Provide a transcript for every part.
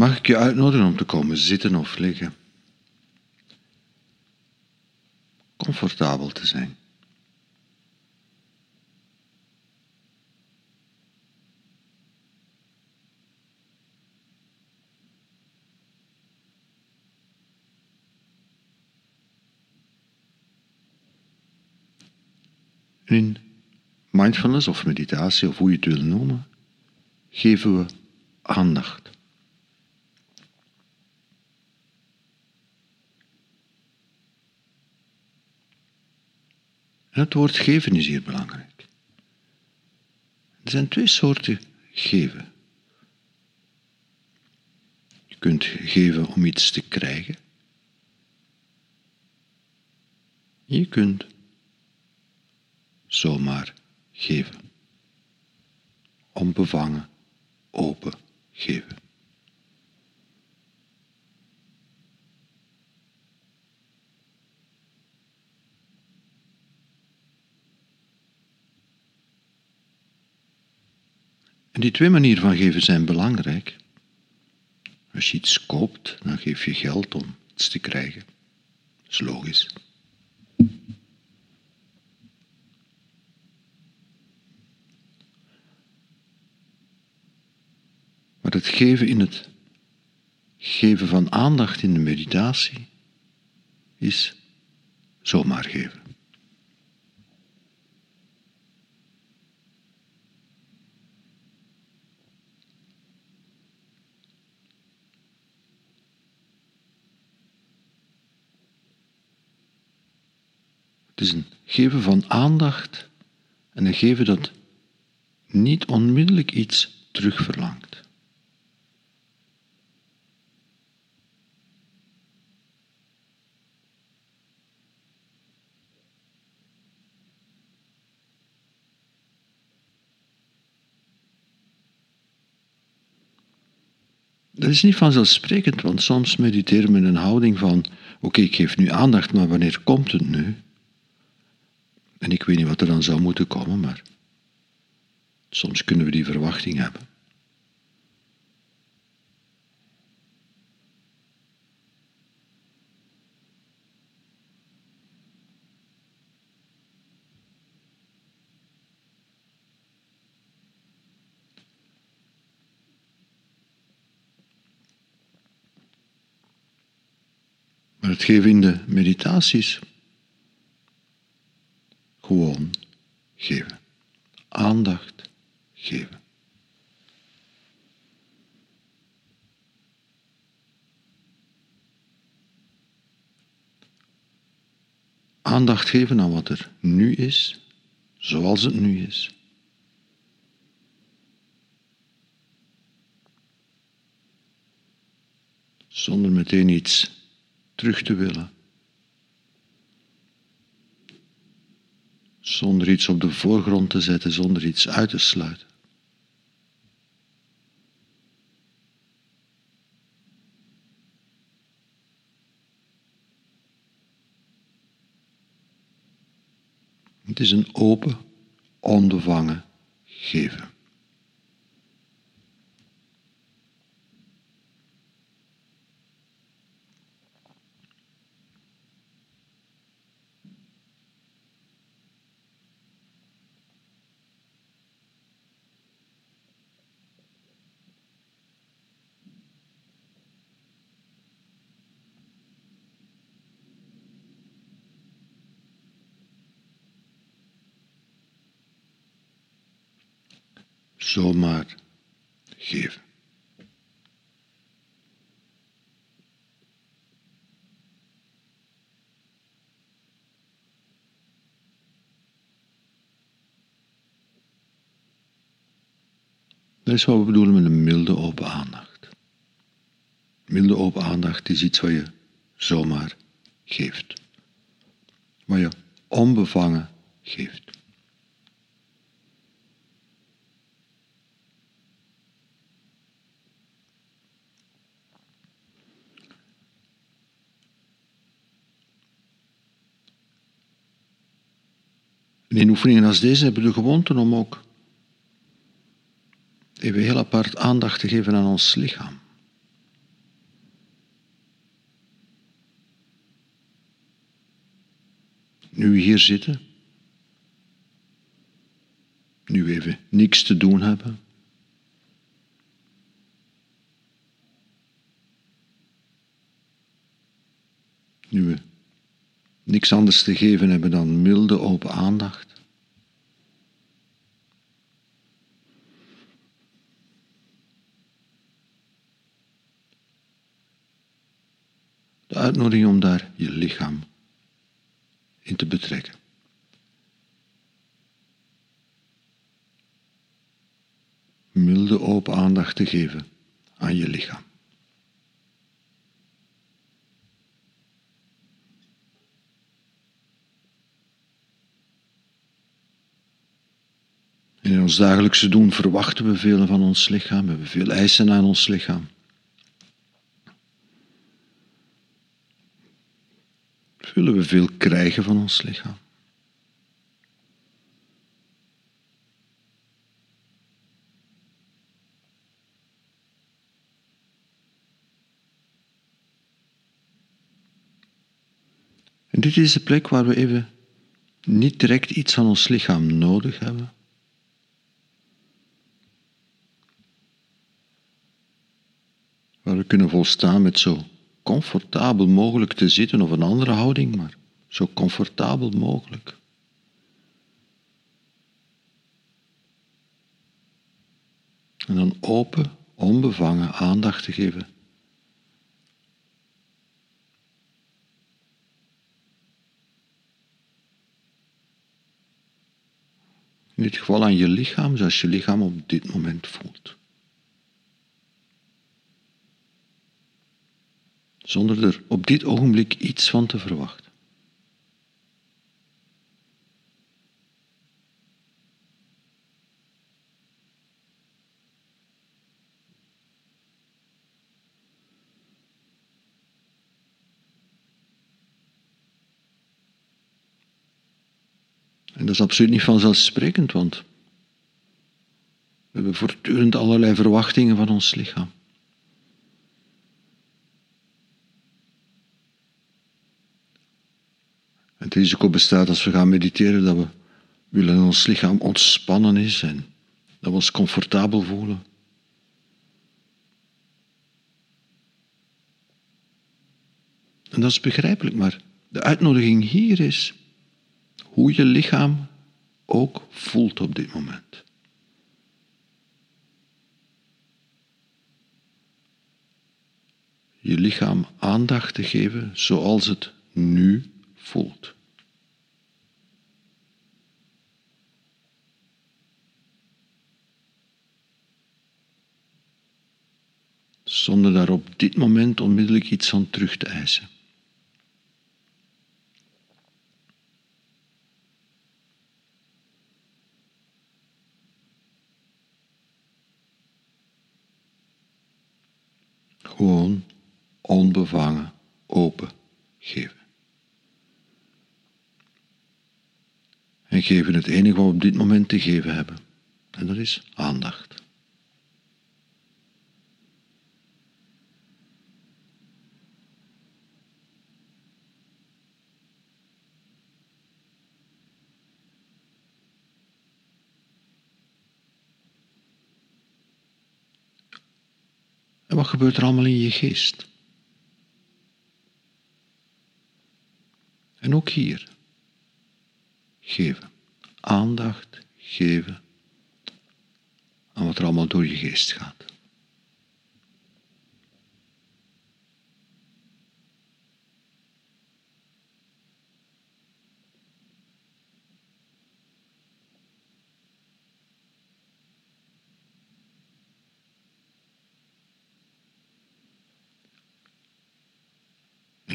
Mag ik je uitnodigen om te komen zitten of liggen? Comfortabel te zijn. In mindfulness of meditatie, of hoe je het wil noemen, geven we aandacht. En het woord geven is hier belangrijk. Er zijn twee soorten geven. Je kunt geven om iets te krijgen. Je kunt zomaar geven. Onbevangen, open geven. En die twee manieren van geven zijn belangrijk. Als je iets koopt, dan geef je geld om iets te krijgen. Dat is logisch. Maar het geven in het geven van aandacht in de meditatie is zomaar geven. Is een geven van aandacht en een geven dat niet onmiddellijk iets terugverlangt. Dat is niet vanzelfsprekend, want soms mediteren we in een houding van: oké, ik geef nu aandacht, maar wanneer komt het nu? En ik weet niet wat er dan zou moeten komen, maar soms kunnen we die verwachting hebben. Maar het geven in de meditaties gewoon geven. Aandacht geven. Aandacht geven aan wat er nu is, zoals het nu is. Zonder meteen iets terug te willen. Zonder iets op de voorgrond te zetten, zonder iets uit te sluiten. Het is een open, onbevangen geven. Zomaar geven. Dat is wat we bedoelen met een milde open aandacht. Milde open aandacht is iets wat je zomaar geeft. Wat je onbevangen geeft. In oefeningen als deze hebben we de gewoonte om ook even heel apart aandacht te geven aan ons lichaam. Nu we hier zitten, nu even niks te doen hebben. Niks anders te geven hebben dan milde open aandacht. De uitnodiging om daar je lichaam in te betrekken. Milde open aandacht te geven aan je lichaam. In ons dagelijkse doen verwachten we veel van ons lichaam, we hebben veel eisen aan ons lichaam. Willen we veel krijgen van ons lichaam? En dit is de plek waar we even niet direct iets van ons lichaam nodig hebben. Waar we kunnen volstaan met zo comfortabel mogelijk te zitten of een andere houding, maar zo comfortabel mogelijk. En dan open, onbevangen aandacht te geven. In dit geval aan je lichaam, zoals je lichaam op dit moment voelt. Zonder er op dit ogenblik iets van te verwachten. En dat is absoluut niet vanzelfsprekend, want we hebben voortdurend allerlei verwachtingen van ons lichaam. Het risico bestaat als we gaan mediteren dat we willen dat ons lichaam ontspannen is en dat we ons comfortabel voelen. En dat is begrijpelijk, maar de uitnodiging hier is hoe je lichaam ook voelt op dit moment. Je lichaam aandacht te geven zoals het nu voelt. Zonder daar op dit moment onmiddellijk iets aan terug te eisen. Gewoon onbevangen open geven. en geven het enige wat we op dit moment te geven hebben. En dat is aandacht. En wat gebeurt er allemaal in je geest? En ook hier geven. Aandacht geven aan wat er allemaal door je geest gaat.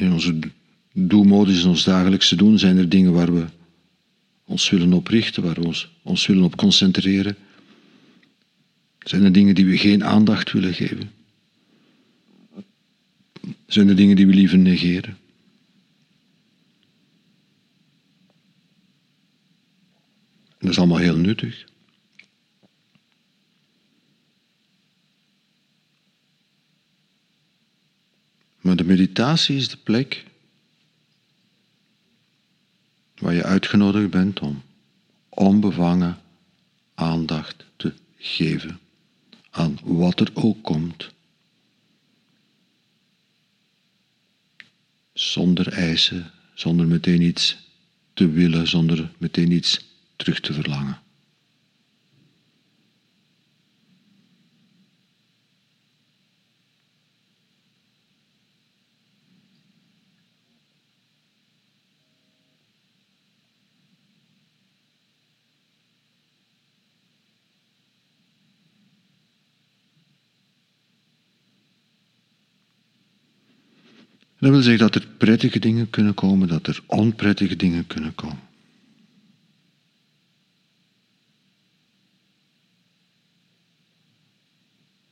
In onze doelmodus, in ons dagelijkse doen, zijn er dingen waar we ons willen oprichten, waar we ons, ons willen op concentreren? Zijn er dingen die we geen aandacht willen geven? Zijn er dingen die we liever negeren? dat is allemaal heel nuttig. Maar de meditatie is de plek waar je uitgenodigd bent om onbevangen aandacht te geven aan wat er ook komt. Zonder eisen, zonder meteen iets te willen, zonder meteen iets terug te verlangen. Dat wil zeggen dat er prettige dingen kunnen komen, dat er onprettige dingen kunnen komen.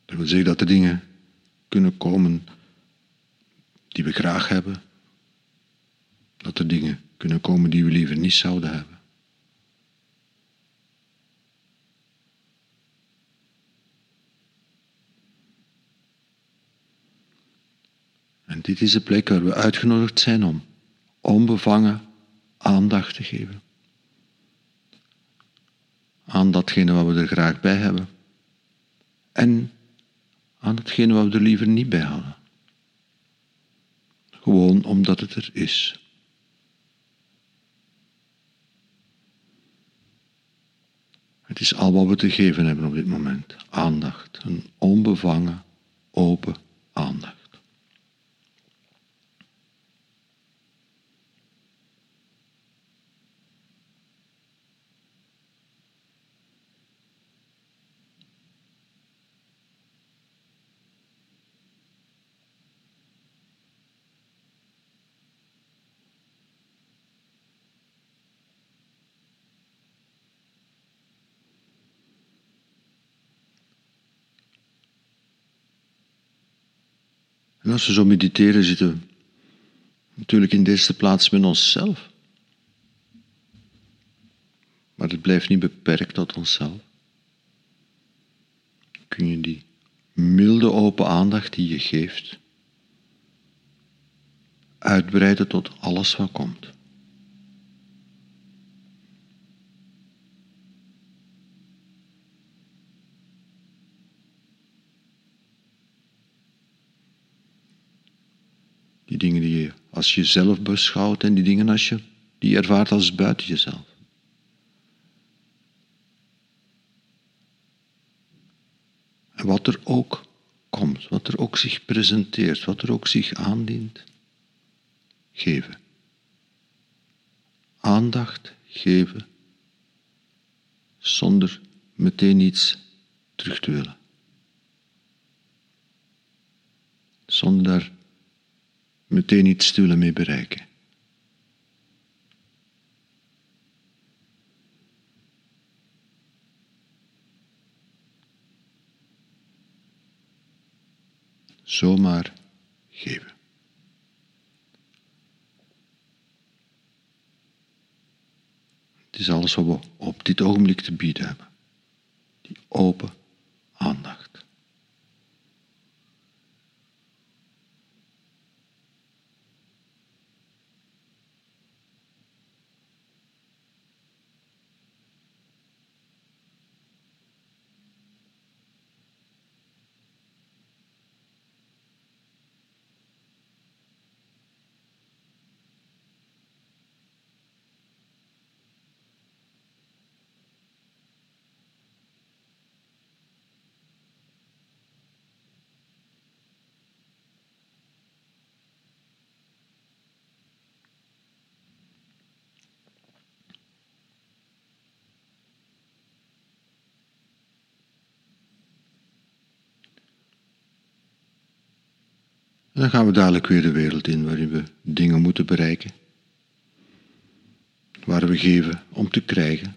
Dat wil zeggen dat er dingen kunnen komen die we graag hebben, dat er dingen kunnen komen die we liever niet zouden hebben. Dit is de plek waar we uitgenodigd zijn om onbevangen aandacht te geven. Aan datgene wat we er graag bij hebben. En aan datgene wat we er liever niet bij hadden. Gewoon omdat het er is. Het is al wat we te geven hebben op dit moment. Aandacht. Een onbevangen, open aandacht. En als we zo mediteren, zitten we natuurlijk in de eerste plaats met onszelf. Maar het blijft niet beperkt tot onszelf. Kun je die milde open aandacht die je geeft, uitbreiden tot alles wat komt. Die dingen die je als jezelf beschouwt en die dingen als je die ervaart als buiten jezelf. En wat er ook komt, wat er ook zich presenteert, wat er ook zich aandient, geven. Aandacht geven zonder meteen iets terug te willen. Zonder daar meteen iets te willen mee bereiken. Zomaar geven. Het is alles wat we op dit ogenblik te bieden hebben. Die open aandacht. Dan gaan we dadelijk weer de wereld in waarin we dingen moeten bereiken. Waar we geven om te krijgen.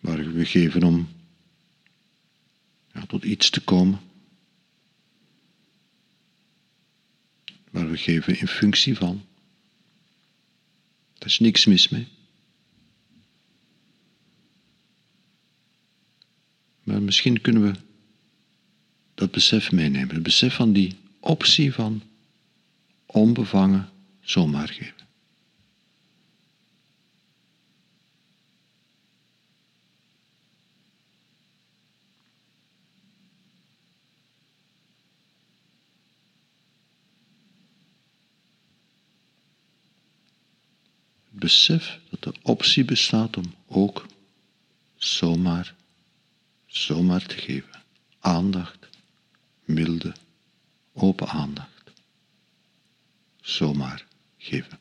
Waar we geven om ja, tot iets te komen. Waar we geven in functie van. Daar is niks mis mee. Maar misschien kunnen we dat besef meenemen. Het besef van die optie van onbevangen zomaar geven. besef dat de optie bestaat om ook zomaar, zomaar te geven. Aandacht, milde, open aandacht. Zomaar geven.